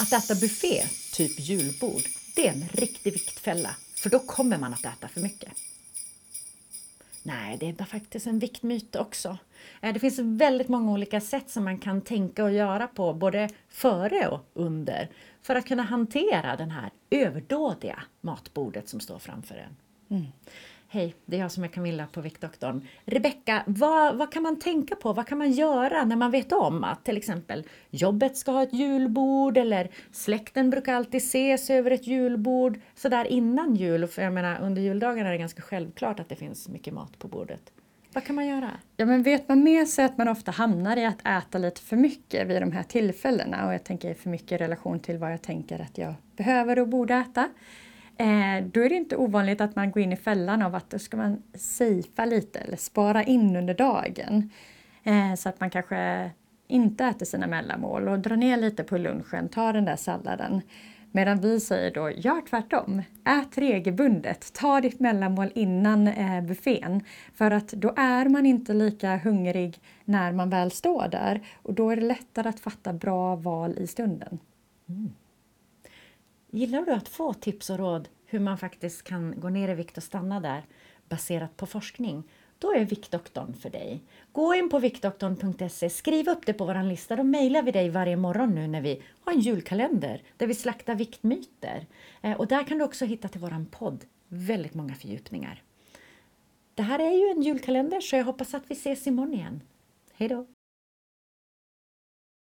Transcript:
Att äta buffé, typ julbord, det är en riktig viktfälla. För då kommer man att äta för mycket. Nej, det är faktiskt en viktmyt också. Eh, det finns väldigt många olika sätt som man kan tänka och göra på, både före och under, för att kunna hantera det här överdådiga matbordet som står framför en. Mm. Hej, det är jag som är Camilla på Viktdoktorn. Rebecka, vad, vad kan man tänka på? Vad kan man göra när man vet om att till exempel jobbet ska ha ett julbord eller släkten brukar alltid ses över ett julbord sådär innan jul? För jag menar, under juldagarna är det ganska självklart att det finns mycket mat på bordet. Vad kan man göra? Ja, men vet man med sig att man ofta hamnar i att äta lite för mycket vid de här tillfällena och jag tänker för mycket i relation till vad jag tänker att jag behöver och borde äta Eh, då är det inte ovanligt att man går in i fällan av att då ska man safea lite eller spara in under dagen. Eh, så att man kanske inte äter sina mellanmål och drar ner lite på lunchen, tar den där salladen. Medan vi säger då, gör tvärtom. Ät regelbundet, ta ditt mellanmål innan eh, buffén. För att då är man inte lika hungrig när man väl står där och då är det lättare att fatta bra val i stunden. Mm. Gillar du att få tips och råd hur man faktiskt kan gå ner i vikt och stanna där baserat på forskning? Då är Viktdoktorn för dig. Gå in på viktdoktorn.se, skriv upp det på vår lista. Då mejlar vi dig varje morgon nu när vi har en julkalender där vi slaktar viktmyter. Eh, och där kan du också hitta till vår podd väldigt många fördjupningar. Det här är ju en julkalender så jag hoppas att vi ses imorgon igen. Hej då!